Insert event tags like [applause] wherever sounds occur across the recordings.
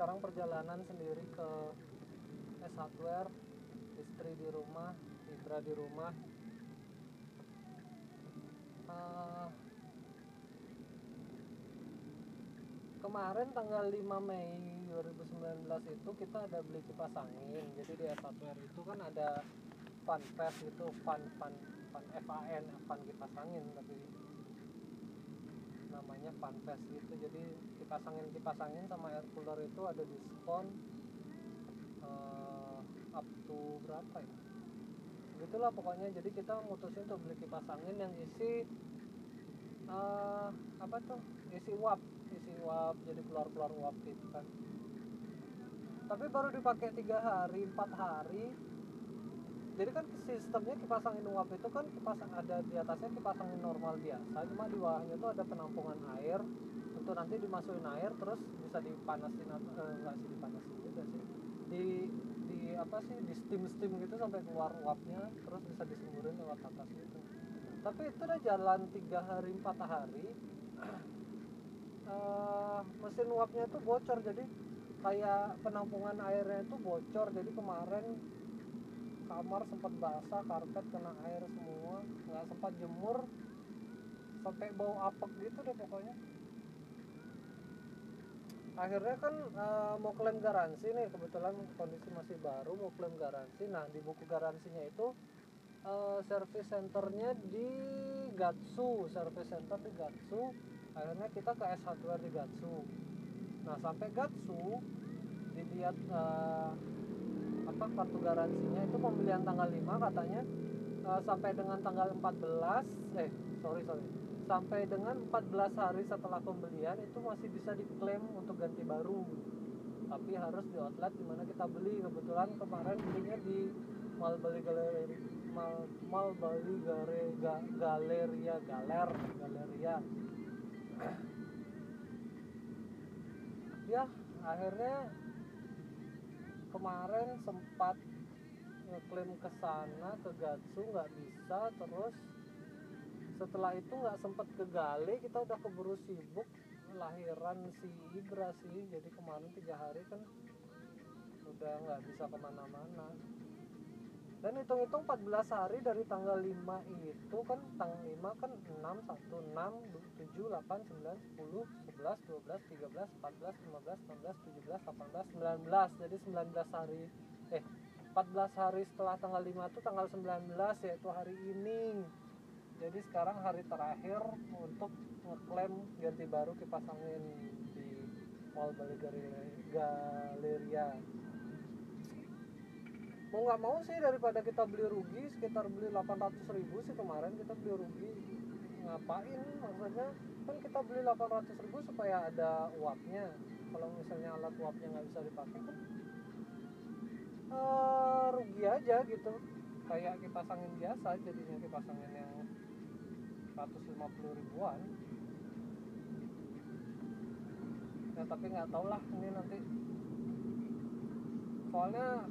19 Mei 2019 sekarang perjalanan sendiri ke S Hardware istri di rumah Ibra di rumah. Eh, kemarin tanggal 5 Mei 2019 itu kita ada beli kipas angin. Jadi di S Hardware itu kan ada fun fest itu fun fun fun FAN fun kipas angin tapi namanya fun fest gitu. Jadi kipas angin kipas angin sama air cooler itu ada diskon eh, up to berapa ya? Gitulah pokoknya. Jadi kita mutusin untuk beli kipas angin yang isi eh, apa tuh? Isi uap isi uap. Jadi keluar keluar uap gitu kan. Tapi baru dipakai tiga hari empat hari. Jadi kan sistemnya kipas angin uap itu kan kipas ada di atasnya kipas angin normal biasa. Cuma di bawahnya itu ada penampungan air untuk nanti dimasukin air terus bisa dipanasin atau eh, enggak sih dipanasin juga sih. Di di apa sih di steam steam gitu sampai keluar uapnya terus bisa disemburin lewat atas gitu. Tapi itu udah jalan tiga hari empat hari [clears throat] eh, mesin uapnya itu bocor. Jadi kayak penampungan airnya itu bocor. Jadi kemarin kamar sempat basah karpet kena air semua nggak sempat jemur sampai bau apek gitu deh pokoknya akhirnya kan eh, mau klaim garansi nih kebetulan kondisi masih baru mau klaim garansi. Nah di buku garansinya itu eh, service centernya di Gatsu service center di Gatsu. Akhirnya kita ke S Hardware di Gatsu. Nah sampai Gatsu dilihat eh, apa kartu garansinya itu pembelian tanggal 5 katanya. Eh, sampai dengan tanggal 14 eh sorry sorry sampai dengan 14 hari setelah pembelian itu masih bisa diklaim untuk ganti baru. Tapi harus di outlet di mana kita beli. Kebetulan kemarin belinya di Mal Bali Galeri Mal, Mal Bali Gare, Ga- Galeria Galer Galeria. Ya akhirnya kemarin sempat ngeklaim ke sana ke Gatsu nggak bisa. Terus setelah itu nggak sempet ke Gale kita udah keburu sibuk. Lahiran si Ibra sih jadi kemarin tiga hari kan udah nggak bisa ke mana-mana. Dan hitung-hitung 14 hari dari tanggal 5 itu kan tanggal 5 kan 6, 1, 6, 7, 8, 9, 10, 11, 12, 13, 14, 15, 16, 17, 18, 19 jadi 19 hari eh 14 hari setelah tanggal 5 itu tanggal 19 yaitu hari ini jadi sekarang hari terakhir untuk ngeklaim ganti baru kipas angin di Mall Bali Galeria- mau nggak mau sih daripada kita beli rugi sekitar beli 800 ribu sih kemarin kita beli rugi. Ngapain maksudnya? Kan kita beli 800 ribu supaya ada uapnya. Kalau misalnya alat uapnya nggak bisa dipakai kan eh, rugi aja gitu. Kayak kipas angin biasa jadinya kipas angin yang 150 ribuan. Ya tapi nggak tau lah ini nanti. Soalnya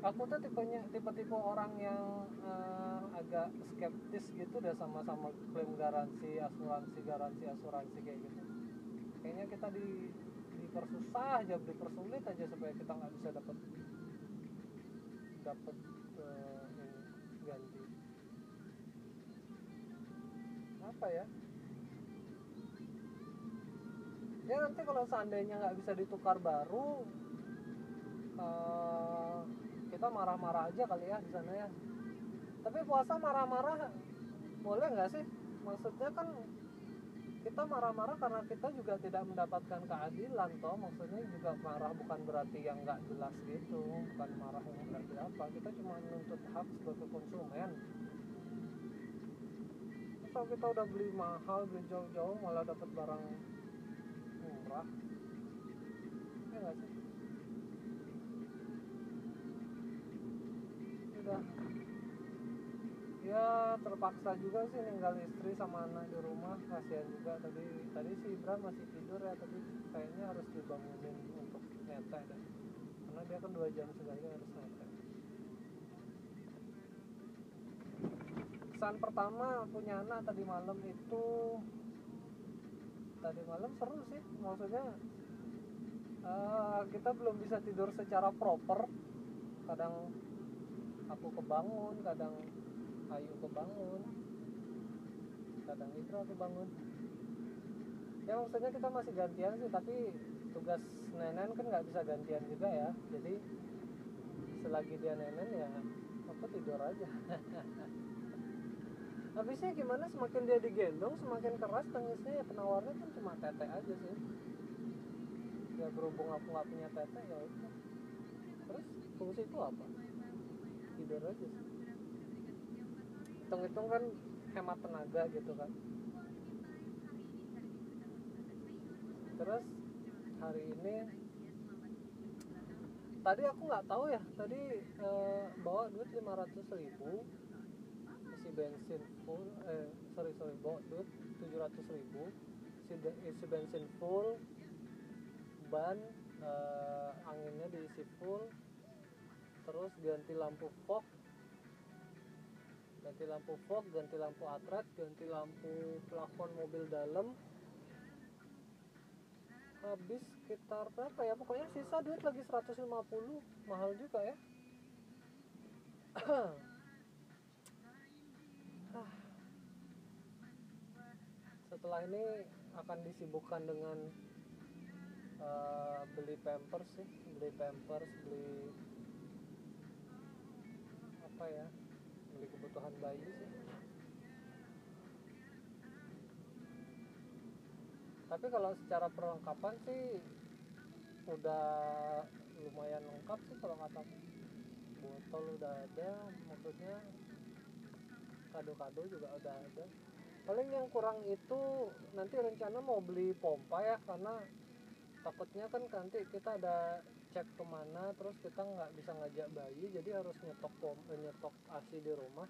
aku tuh tipenya tipe-tipe orang yang eh, agak skeptis gitu udah sama-sama klaim garansi asuransi garansi asuransi kayak gitu. Kayaknya kita di dipersusah aja dipersulit aja supaya kita nggak bisa dapat dapat apa ya? Ya nanti kalau seandainya nggak bisa ditukar baru eh, kita marah-marah aja kali ya di sana ya. Tapi puasa marah-marah boleh nggak sih? Maksudnya kan kita marah-marah karena kita juga tidak mendapatkan keadilan toh. Maksudnya juga marah bukan berarti yang nggak jelas gitu bukan marah yang berarti apa. Kita cuma menuntut hak sebagai konsumen Masa kita udah beli mahal beli jauh-jauh malah dapat barang murah. Ya nggak sih? Udah. Ya terpaksa juga sih ninggal istri sama anak di rumah. Kasihan juga. Tadi tadi si Ibra masih tidur ya. Tapi kayaknya harus dibangunin untuk nyetek deh. Karena dia kan dua jam sekali harus nyetek kesan pertama punya anak tadi malam itu tadi malam seru sih maksudnya eh, kita belum bisa tidur secara proper kadang aku kebangun kadang Ayu kebangun kadang Indra kebangun ya maksudnya kita masih gantian sih tapi tugas nenen kan nggak bisa gantian juga ya. Jadi selagi dia nenen ya aku tidur aja [laughs] habisnya gimana semakin dia digendong semakin keras tangisnya ya penawarnya kan cuma tete aja sih. Ya berhubung aku nggak punya tete ya udah. Terus fungsi itu apa? Tidur aja sih. Hitung-hitung kan hemat tenaga gitu kan. Terus hari ini tadi aku nggak tahu ya tadi eh, bawa duit 500 ribu bensin full eh sorry sorry bawa duit 700 ribu. Isi, isi bensin full ban eh, anginnya diisi full terus ganti lampu fog. Ganti lampu fog ganti lampu atret ganti lampu plafon mobil dalam. Habis sekitar berapa ya? Pokoknya sisa duit lagi 150 mahal juga ya [clears throat] setelah ini akan disibukkan dengan eh, beli pampers sih beli pampers beli apa ya beli kebutuhan bayi sih. Tapi kalau secara perlengkapan sih udah lumayan lengkap sih kalau kata botol udah ada maksudnya kado-kado juga udah ada paling yang kurang itu nanti rencana mau beli pompa ya karena takutnya kan nanti kita ada cek ke mana terus kita nggak bisa ngajak bayi jadi harus nyetok pom eh, nyetok asi di rumah.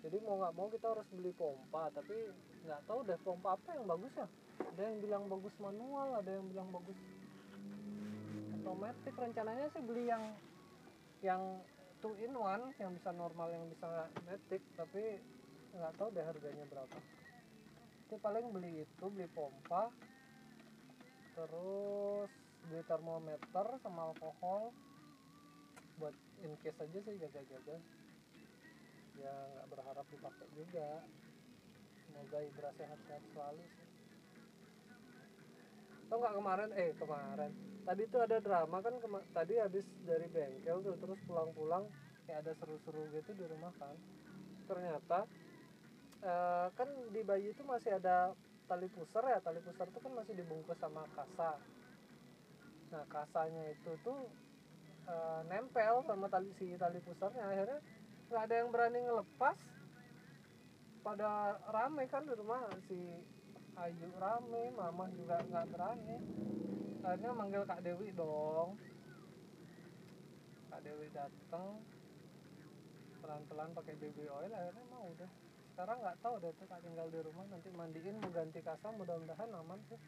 Jadi mau nggak mau kita harus beli pompa tapi nggak tahu deh pompa apa yang bagus ya. Ada yang bilang bagus manual ada yang bilang bagus otomatis. Rencananya sih beli yang yang two in one yang bisa normal yang bisa matic tapi nggak tahu deh harganya berapa. Itu paling beli itu beli pompa terus beli termometer sama alkohol. Buat in case aja sih jaga-jaga. Ya nggak berharap dipakai juga. Semoga Ibra sehat-sehat selalu tau nggak kemarin? Eh kemarin. Tadi tuh ada drama kan kema- tadi habis dari bengkel tuh terus pulang-pulang kayak ada seru-seru gitu di rumah kan. Ternyata eh, kan di bayi itu masih ada tali pusar ya tali pusar itu kan masih dibungkus sama kasa. Nah kasanya itu tuh eh, nempel sama tali si tali pusarnya. Akhirnya nggak ada yang berani ngelepas. Pada rame kan di rumah si Ayu rame mama juga nggak berani. Akhirnya manggil Kak Dewi dong. Kak Dewi datang pelan-pelan pakai baby oil akhirnya mau udah sekarang nggak tahu deh tuh Kak tinggal di rumah nanti mandiin mau ganti kasa mudah-mudahan aman sih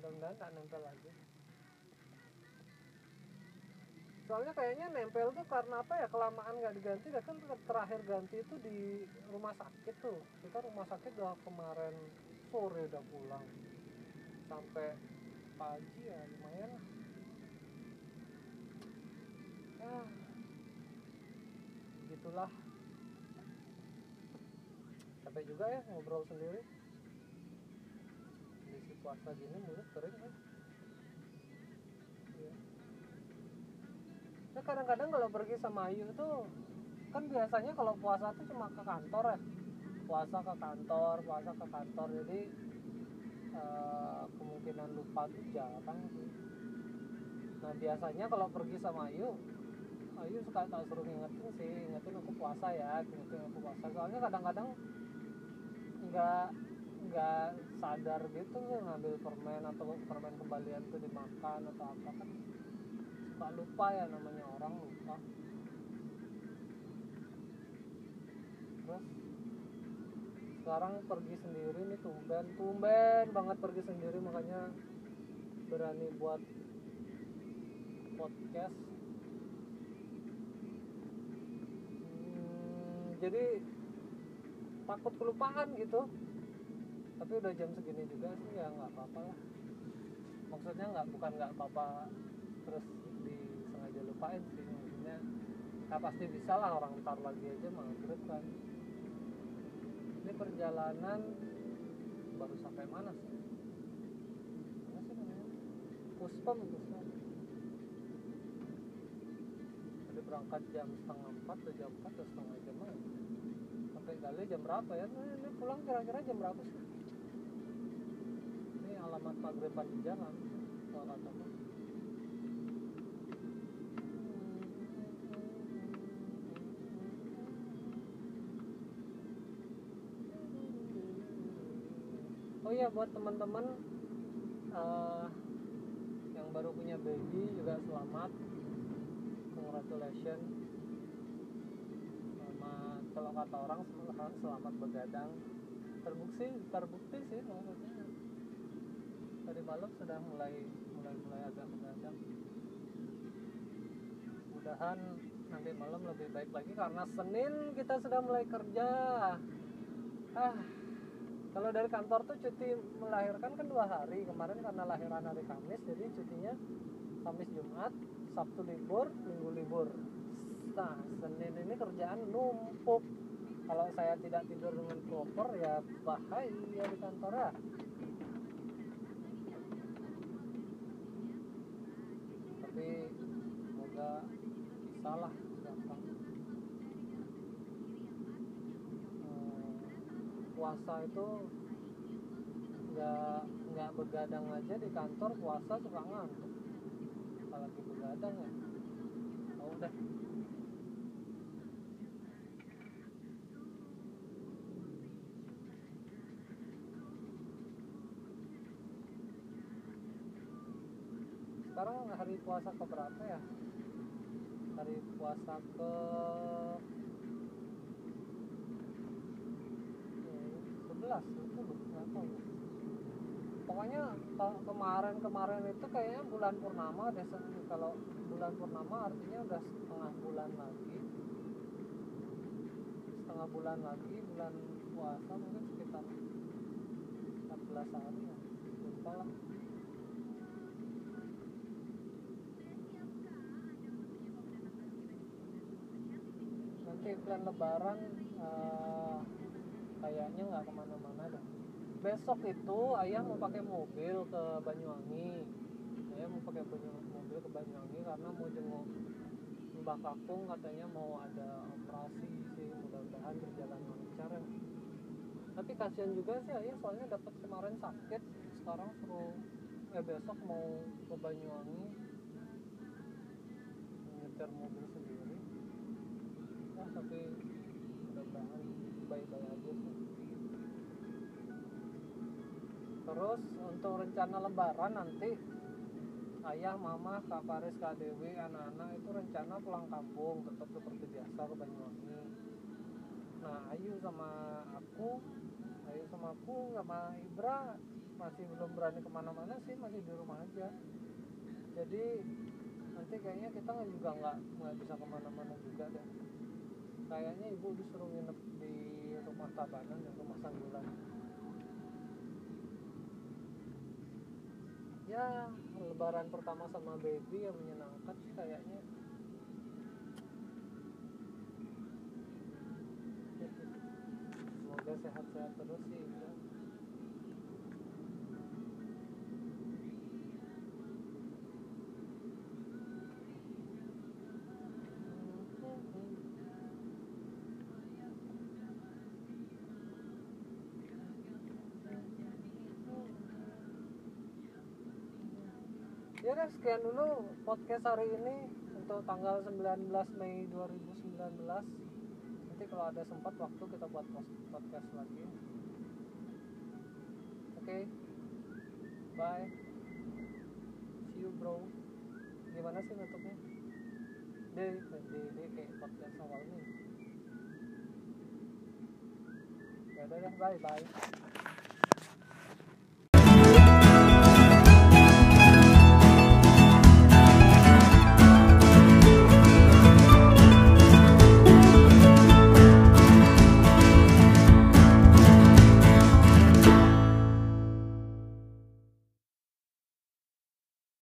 mudah-mudahan tak nempel lagi. Soalnya kayaknya nempel tuh karena apa ya kelamaan nggak diganti dah kan ter- terakhir ganti itu di rumah sakit tuh. Kita rumah sakit udah kemarin sore udah pulang. Sampai pagi ya lumayan ah gitulah capek juga ya ngobrol sendiri. Kondisi puasa gini mulut kering kan Iya. Nah kadang-kadang kalau pergi sama Ayu tuh kan biasanya kalau puasa tuh cuma ke kantor ya. Puasa ke kantor puasa ke kantor. Jadi eh, kemungkinan lupa tuh jarang sih. Nah biasanya kalau pergi sama Ayu Ayu suka tak suruh ngingetin sih ingetin aku puasa ya ingetin aku puasa. Soalnya kadang-kadang nggak nggak sadar gitu ngambil permen atau permen kembalian tuh dimakan atau apa kan? Suka lupa ya namanya orang lupa. Terus sekarang pergi sendiri nih tumben tumben banget pergi sendiri makanya berani buat podcast. Hmm, jadi takut kelupaan gitu. Tapi udah jam segini juga sih ya nggak apa-apa lah. Maksudnya nggak bukan nggak apa-apa terus disengaja lupain sih maksudnya ya pasti bisa lah orang ntar lagi aja maghrib kan. Ini perjalanan baru sampai mana sih? Mana sih namanya? Puspem puspem berangkat jam setengah empat atau jam empat atau setengah jam ya Gali jam berapa ya? Nah, ini pulang kira-kira jam berapa sih? Ini alamat maghriban di jalan kalau kataku oh iya buat teman-teman eh, yang baru punya baby juga selamat. Congratulations kalau kata orang selamat selamat begadang. Terbukti terbukti sih maksudnya. Tadi malam sudah mulai mulai mulai agak begadang. Mudahan nanti malam lebih baik lagi karena Senin kita sudah mulai kerja. Ah kalau dari kantor tuh cuti melahirkan kan dua hari. Kemarin karena lahiran hari Kamis jadi cutinya Kamis Jumat Sabtu libur Minggu libur nah Senin ini kerjaan numpuk. Kalau saya tidak tidur dengan proper ya bahaya di kantor ya. Tapi semoga bisa lah gampang. Hmm, puasa itu nggak nggak begadang aja di kantor puasa suka ngantuk. Apalagi begadang ya. Oh, udah sekarang hari puasa ke berapa ya? Hari puasa ke sebelas tahu. Pokoknya ke- kemarin-kemarin itu kayaknya bulan purnama deh kalau bulan purnama artinya udah setengah bulan lagi. Setengah bulan lagi bulan puasa mungkin sekitar 14 hari ya lupa lah nanti plan lebaran eh, kayaknya nggak ke mana-mana dah. Besok itu ayah mau pakai mobil ke Banyuwangi. Ayah mau pakai mobil ke Banyuwangi karena mau jenguk Mbah Kakung katanya mau ada operasi sih mudah-mudahan berjalan lancar ya. Tapi kasihan juga sih ayah soalnya dapat kemarin sakit sekarang suruh eh besok mau ke Banyuwangi. Nyetir mobil sendiri tapi mudah-mudahan baik-baik aja terus untuk rencana lebaran nanti ayah, mama, kak Paris, kak Dewi, anak-anak itu rencana pulang kampung tetap seperti biasa ke Banyuwangi. Nah Ayu sama aku Ayu sama aku sama Ibra masih belum berani ke mana-mana sih masih di rumah aja. Jadi nanti kayaknya kita juga nggak nggak bisa ke mana-mana juga deh kayaknya ibu disuruh nginep di rumah Tabanan dan rumah Sanggulan. Ya lebaran pertama sama baby yang menyenangkan sih kayaknya. Semoga sehat-sehat terus sih Ya udah sekian dulu podcast hari ini untuk tanggal 19 Mei 2019. Nanti kalau ada sempat waktu kita buat podcast lagi. Oke. Bye. See you bro. Gimana sih nutupnya? D, D, D kayak podcast awalnya. Ya udah bye bye.